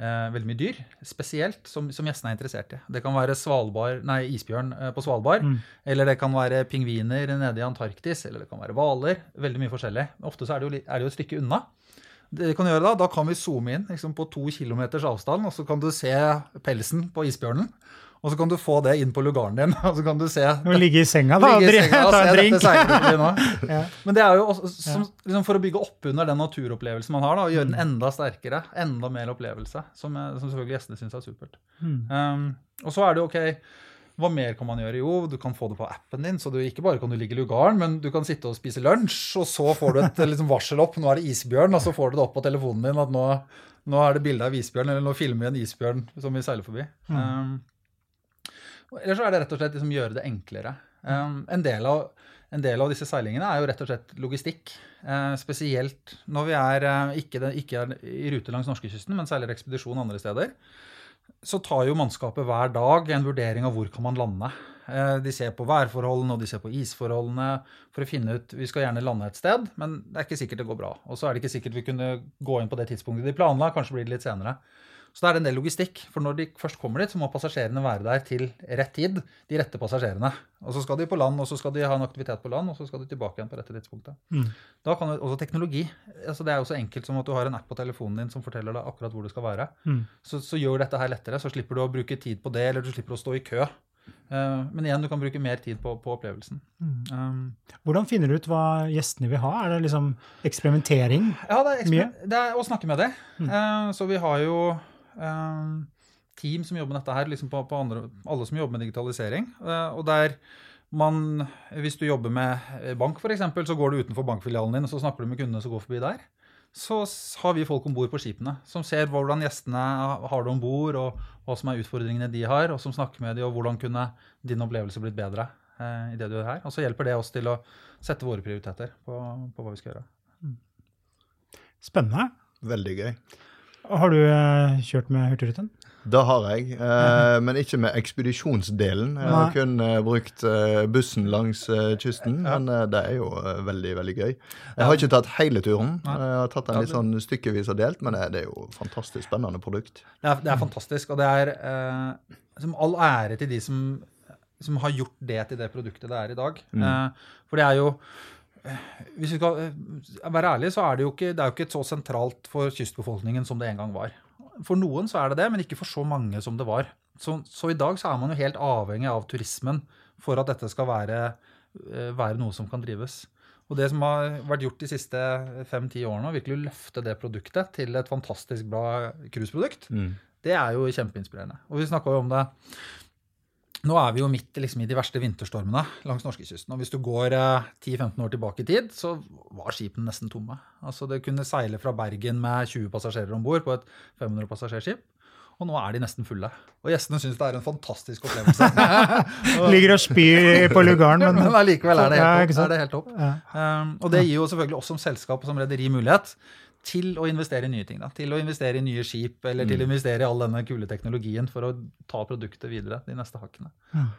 eh, veldig mye dyr, spesielt som, som gjestene er interessert i. Det kan være Svalbard, nei, isbjørn eh, på Svalbard, eller det kan være pingviner nede i Antarktis, eller det kan være hvaler. Veldig mye forskjellig. Ofte så er det, jo, er det jo et stykke unna. Det vi kan gjøre Da da kan vi zoome inn liksom på to kilometers avstand, og så kan du se pelsen på isbjørnen. Og så kan du få det inn på lugaren din, og så kan du se må ligge i senga da, og Ligge i senga og ta en drink. Ja. Men det er jo også, som, liksom for å bygge opp under den naturopplevelsen man har, da, og gjøre den enda sterkere, enda mer opplevelse, som, eh, som selvfølgelig gjestene syns er supert. Mm. Um, og så er det jo ok, hva mer kan man gjøre? Jo, du kan få det på appen din, så du ikke bare kan du ligge i lugaren, men du kan sitte og spise lunsj, og så får du et liksom, varsel opp, nå er det isbjørn, og så får du det opp på telefonen din at nå, nå er det bilde av isbjørn, eller nå filmer vi en isbjørn som vi seiler forbi. Um, eller så er det rett og slett liksom gjøre det enklere. Um, en, del av, en del av disse seilingene er jo rett og slett logistikk. Uh, spesielt når vi er, uh, ikke, ikke er i rute langs norskekysten, men seiler ekspedisjon andre steder. Så tar jo mannskapet hver dag en vurdering av hvor kan man lande. Eh, de ser på værforholdene og de ser på isforholdene for å finne ut Vi skal gjerne lande et sted, men det er ikke sikkert det går bra. Og så er det ikke sikkert vi kunne gå inn på det tidspunktet de planla, kanskje blir det litt senere. Så da er det en del logistikk. For når de først kommer dit, så må passasjerene være der til rett tid. De rette passasjerene. Og så skal de på land, og så skal de ha en aktivitet på land, og så skal de tilbake igjen på rette tidspunktet. Mm. Da kan du, også teknologi. altså Det er jo så enkelt som at du har en app på telefonen din som forteller deg akkurat hvor du skal være. Mm. Så, så gjør dette her lettere. Så slipper du å bruke tid på det, eller du slipper å stå i kø. Eh, men igjen, du kan bruke mer tid på, på opplevelsen. Mm. Um, Hvordan finner du ut hva gjestene vil ha? Er det liksom eksperimentering? Ja, det er, eksper- det er å snakke med dem. Uh, så vi har jo eh, team som jobber med dette her, liksom på, på andre, alle som jobber med digitalisering. Eh, og der man, hvis du jobber med eh, bank f.eks., så går du utenfor bankfilialen din og så snakker du med kundene som går forbi der. Så har vi folk om bord på skipene som ser hvordan gjestene har det om bord, og hva som er utfordringene de har, og som snakker med dem, og hvordan kunne din opplevelse blitt bedre eh, i det du gjør her. Og så hjelper det oss til å sette våre prioriteter på, på hva vi skal gjøre. Spennende. Veldig gøy. Har du eh, kjørt med Hurtigruten? Det har jeg, eh, men ikke med ekspedisjonsdelen. Jeg har kun eh, brukt eh, bussen langs eh, kysten, men eh, det er jo eh, veldig, veldig gøy. Jeg har ikke tatt hele turen. Jeg har tatt den litt sånn stykkevis og delt, men det, det er jo et fantastisk spennende produkt. Det er, det er fantastisk, og det er eh, som all ære til de som, som har gjort det til det produktet det er i dag. Eh, for det er jo Hvis vi skal eh, være ærlige, så er det jo ikke, det jo ikke så sentralt for kystbefolkningen som det en gang var. For noen så er det det, men ikke for så mange som det var. Så, så i dag så er man jo helt avhengig av turismen for at dette skal være, eh, være noe som kan drives. Og det som har vært gjort de siste fem-ti årene, å virkelig løfte det produktet til et fantastisk bra cruiseprodukt, Mm. det er jo kjempeinspirerende. Og vi snakka jo om det Nå er vi jo midt liksom, i de verste vinterstormene langs norskekysten. Og hvis du går eh, 10-15 år tilbake i tid, så var skipene nesten tomme. Altså Det kunne seile fra Bergen med 20 passasjerer om bord på et 500 passasjerskip. Og nå er de nesten fulle. Og gjestene syns det er en fantastisk opplevelse. Ligger og spyr på lugaren, men Men allikevel er det helt topp. Ja, det helt topp. Ja. Um, og det gir jo selvfølgelig oss som selskap og som rederi mulighet til å investere i nye ting. Da. Til å investere i nye skip, eller til å investere i all denne kule teknologien for å ta produktet videre de neste hakkene.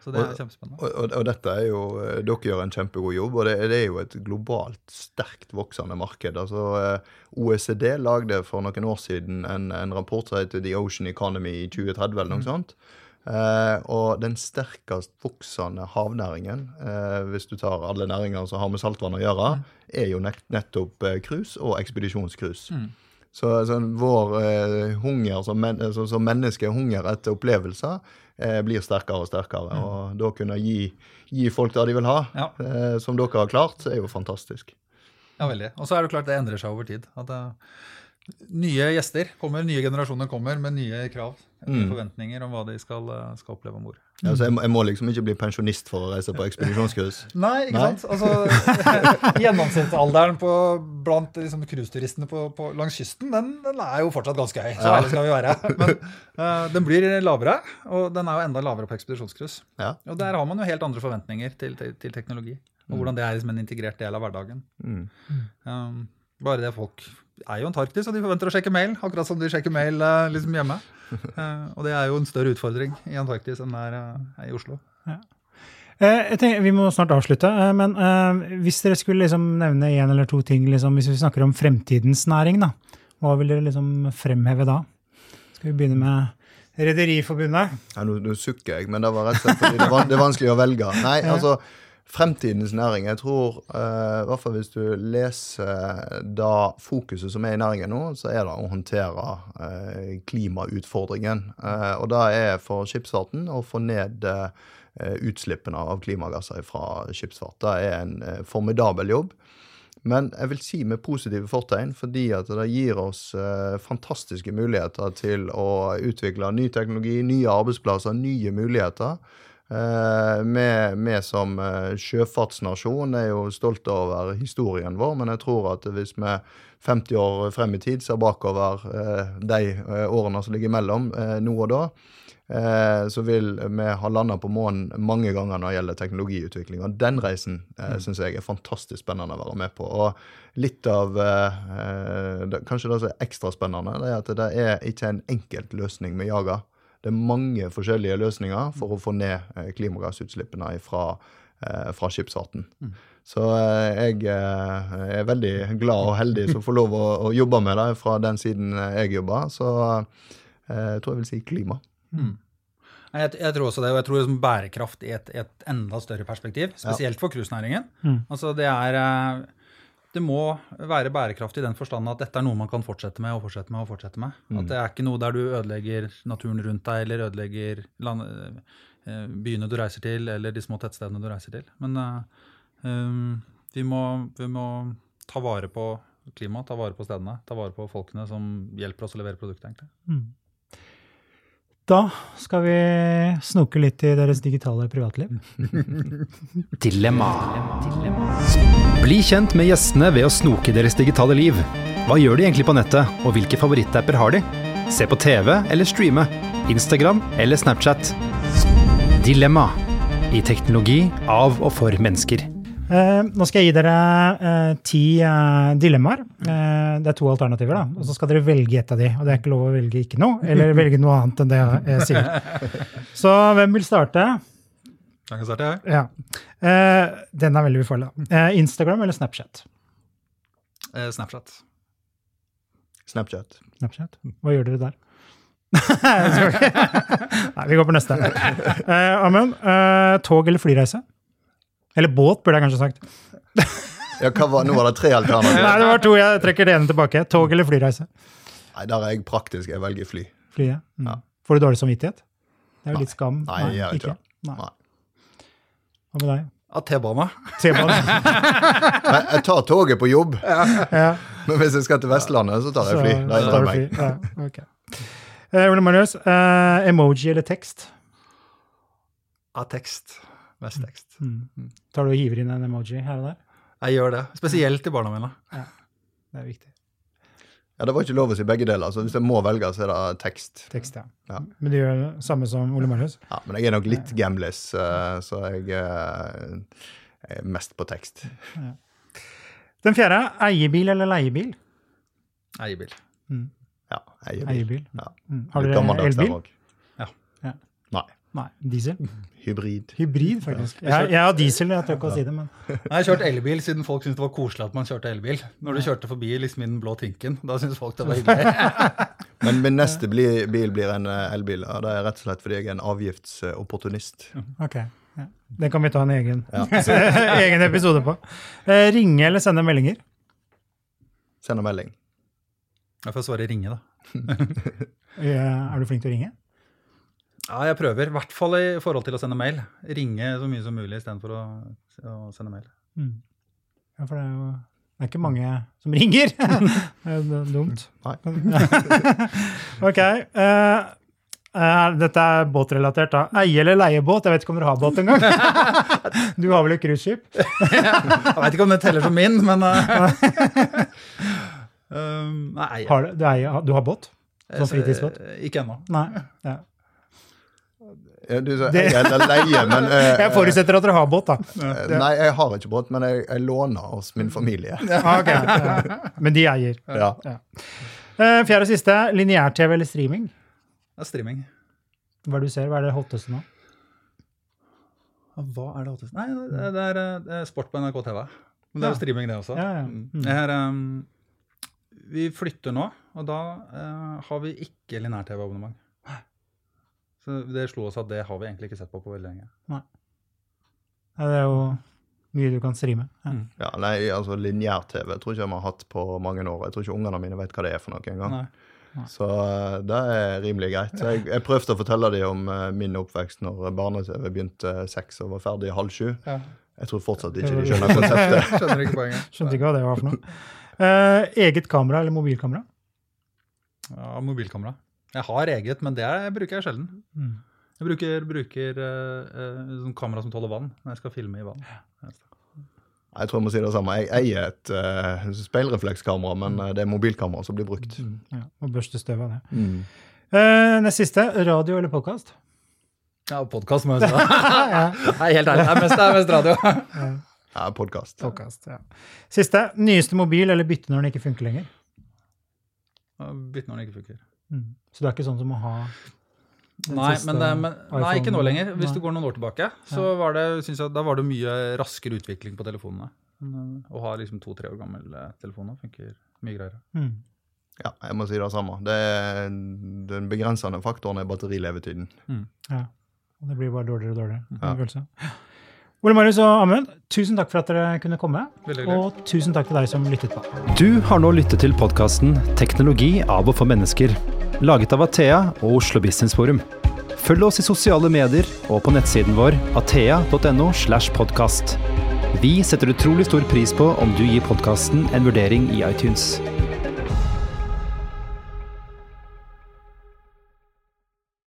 Så det er kjempespennende. Og, og, og dette er jo, eh, Dere gjør en kjempegod jobb, og det, det er jo et globalt sterkt voksende marked. Altså, eh, OECD lagde for noen år siden en, en rapport som heter The Ocean Economy i 2030. eller noe sånt. Eh, og den sterkest voksende havnæringen, eh, hvis du tar alle næringer som har med saltvann å gjøre, er jo nett, nettopp eh, og ekspedisjonscruise. Så, så vår eh, hunger som, men, så, som menneske, hunger etter opplevelser, eh, blir sterkere og sterkere. Og da kunne gi, gi folk det de vil ha, Ja. eh, som dere har klart, er jo fantastisk. Ja, veldig. Og så er det klart det endrer seg over tid. At eh, nye gjester kommer, nye generasjoner kommer med nye krav. Nye forventninger om hva de skal, eh, skal oppleve om bord. Ja, altså jeg, jeg må liksom ikke bli pensjonist for å reise på ekspedisjonskurs? Nei, ikke Nei. sant? Altså, Gjennomsnittsalderen på, blant liksom, cruiseturistene på, på, langs kysten den, den er jo fortsatt ganske høy. Så ærlig skal vi være. Men uh, den blir lavere, og den er jo enda lavere på ekspedisjonscruise. Ja. Og der har man jo helt andre forventninger til, til, til teknologi. Og hvordan det er liksom en integrert del av hverdagen. Mm. Um, bare det folk er jo Antarktis, og de forventer å sjekke mail, akkurat som de sjekker mail eh, liksom hjemme. Eh, og det er jo en større utfordring i Antarktis enn det er eh, i Oslo. Eh, Jeg tenker, Vi må snart avslutte, eh, men eh, hvis dere skulle liksom nevne én eller to ting, liksom, hvis vi snakker om fremtidens næring, da, hva vil dere liksom fremheve da? Skal vi begynne med Rederiforbundet? Ja, nå, nå sukker jeg, men det var rett og slett fordi det, var, det er vanskelig å velge. Nei, altså, fremtidens næring Jeg tror, eh, i hvert fall hvis du leser da fokuset som er i næringen nå, så er det å håndtere eh, klimautfordringen. Eh, og det er for skipsfarten å få ned utslippene av klimagasser fra skipsfart. Det er en formidabel jobb. Men jeg vil si med positive fortegn, fordi at det gir oss fantastiske muligheter til å utvikle ny teknologi, nye arbeidsplasser, nye muligheter. Eh, Vi vi som eh, sjøfartsnasjon er jo stolte over historien vår, men jeg tror at hvis vi 50 år frem i tid ser bakover eh, de eh, årene som ligger imellom eh, nå og da, eh, så vil vi ha landa på månen mange ganger når det gjelder teknologiutvikling. Og den reisen eh, syns jeg er fantastisk spennende å være med på. Og litt av eh, eh, Kanskje det som er ekstra spennende, det er at det er ikke en enkelt løsning vi jager. Det er mange forskjellige løsninger for å få ned eh, klimagassutslippene fra, eh, fra skipsfarten. Så eh, jeg er veldig glad og heldig som får lov å, å jobbe med det fra den siden jeg jobber. Så jeg tror jeg vil si klima. Mm. Jeg, jeg tror også det, og jeg tror liksom bærekraft i et, et enda større perspektiv, spesielt for cruisenæringen. Altså det er Det må være bærekraftig i den forstand at dette er noe man kan fortsette med og fortsette med. og fortsette med. At det er ikke noe der du ødelegger naturen rundt deg, eller ødelegger land, eh, byene du reiser til, eller de små tettstedene du reiser til. Men eh, um, vi, må, vi må ta vare på klimaet, ta vare på stedene, ta vare på folkene som hjelper oss å levere produktet, egentlig. Da skal vi snoke litt i deres digitale privatliv. Dilemma. Bli kjent med gjestene ved å snoke i deres digitale liv. Hva gjør de egentlig på nettet, og hvilke favorittapper har de? Se på TV eller streame. Instagram eller Snapchat. Dilemma. I teknologi av og for mennesker. Eh, nå skal jeg gi dere eh, ti eh, dilemmaer. Eh, det er to alternativer, da. Og så skal dere velge et av de. Og det er ikke lov å velge ikke noe, eller velge noe annet enn det jeg sier. Så hvem vil starte? Kan starte, jeg? Ja. Eh, den er veldig ufarlig. Eh, Instagram eller Snapchat? Eh, Snapchat. Snapchat. Snapchat. Hva gjør dere der? Jeg Nei, vi går på neste. Eh, Amund, eh, tog eller flyreise? Eller båt, burde jeg kanskje sagt. Ja, hva var, nå var det tre alternativer. Nei, det var to. Jeg trekker det ene tilbake. Tog eller flyreise? Nei, Der er jeg praktisk. Jeg velger fly. Flyet? Mm. Ja. Får du dårlig samvittighet? Det er jo litt skam. Nei, jeg gjør ikke det. Nei. Nei. Hva med deg? Ja, T-bane. T-bane? Jeg, jeg tar toget på jobb, ja. men hvis jeg skal til Vestlandet, så tar jeg fly. Da tar er du det meg. fly. Ja, ok. Eh, Ole Marius, eh, emoji eller tekst? Av tekst. Mest tekst. Mm. Tar du og hiver inn en emoji her og der? Jeg gjør det. Spesielt til barna mine. Ja, Det er viktig. Ja, Det var ikke lov å si begge deler, så hvis jeg må velge, så er det tekst. Tekst, ja. Ja. Men du gjør det samme som Ole Marius? Ja, Men jeg er nok litt gamlis, eh, så jeg eh, er mest på tekst. Den fjerde, eiebil eller leiebil? Eiebil. Ja, jeg er. Eiebil. Ja. Mm. Har dere elbil? Ja. Ja. Nei. Diesel? Hybrid. Hybrid, faktisk. Jeg, jeg har diesel, jeg tør ikke å si det, men Jeg har kjørt elbil siden folk syntes det var koselig at man kjørte elbil. Når du kjørte forbi liksom i den blå tinken, da syntes folk det var hyggelig. Men min neste bil blir en eh, elbil. og Det er rett og slett fordi jeg er en avgiftsopportunist. ok. Ja. Den kan vi ta en egen, egen episode på. Eh, ringe eller sende meldinger? Sende melding. Jeg får svare ringe, da. Er du flink til å ringe? Ja, jeg prøver. I hvert fall i forhold til å sende mail. Ringe så mye som mulig istedenfor å, å sende mail. Mm. Ja, for det er jo det er ikke mange som ringer. det er dumt. Nei. ok. Uh, Uh, dette er båtrelatert, da. Eie eller leie båt? Jeg vet ikke om dere har båt engang. du har vel et cruiseskip? Jeg veit ikke om det teller som min, men uh, um, Nei, Har du, du, eier, du har båt? Sånn fritidsbåt? eh, Ikke ennå. Nei. Ja. Ja, Du jeg eller leie, men eh, Jeg forutsetter at dere har båt, da. eh, Nei, jeg har ikke båt, men jeg, jeg låner hos min familie. Ah, ok. Men de eier. Ja. Eh, fjerde og siste. Lineær-TV eller streaming? Er streaming. Hva er det du ser? Hva er det hotteste nå? Hva er det hotteste? Nei, det det er, eh, det er sport på NRK TV. Men det er jo Ja. streaming, det også. Ja, ja. Mm. Mm. Det her, um, vi flytter nå, og da uh, har vi ikke lineær-TV-abonnement. Så det slo oss at det har vi egentlig ikke sett på på veldig lenge. Nei. det er jo mye du kan streame. Ja. Mm. Ja, nei, altså Lineær-TV tror ikke jeg vi har hatt på mange år. Jeg tror ikke ungene mine vet hva det er for noe engang. Så eh, det er rimelig greit. Jeg, jeg prøvde å fortelle dem om uh, min oppvekst når barne-TV begynte seks og var ferdig halv sju. Ja. Jeg tror fortsatt ikke de skjønner konseptet. Skjønner ikke poenget. Skjønte ikke hva det var for noe. Uh, eget kamera eller mobilkamera? Ja, mobilkamera. Jeg har eget, men det er, bruker jeg sjelden. Mm. Jeg bruker, bruker uh, eh, sånn kamera som tåler vann når jeg skal filme i vann. Jeg tror jeg må si det samme. Jeg eier et uh, speilreflekskamera, men eh, det er mobilkamera som blir brukt. Ja, og børste støv av det. Mm. Eh, nest siste. Radio eller podkast? Ja, podkast må jeg si. Nei, helt ærlig. Det er mest, det er mest radio. Ja, podkast. Podcast, ja. Siste. Nyeste mobil eller bytte når den ikke funker lenger? Bytte når den ikke funker. Mm. Så det er ikke sånn som å ha Nei, men, det- men, nei, ikke nå lenger. Hvis Nei. du går noen år tilbake, så var det, synes jeg, da var det mye raskere utvikling på telefonene. Eh, Å ha liksom to-tre år gammel telefoner telefon funker mye greiere. Mm. Ja, jeg må si det samme. Det er, den begrensende faktoren er batterilevetiden. Ja. Og det blir bare dårligere og dårligere. Ja. Ole Marius og Amund, tusen takk for at dere kunne komme. Og tusen takk til deg som lyttet på. Du har nå lyttet til podkasten 'Teknologi av og for mennesker', laget av Athea og Oslo Business Forum. Følg oss i sosiale medier og på nettsiden vår athea.no. slash podcast. Vi setter utrolig stor pris på om du gir podkasten en vurdering i iTunes.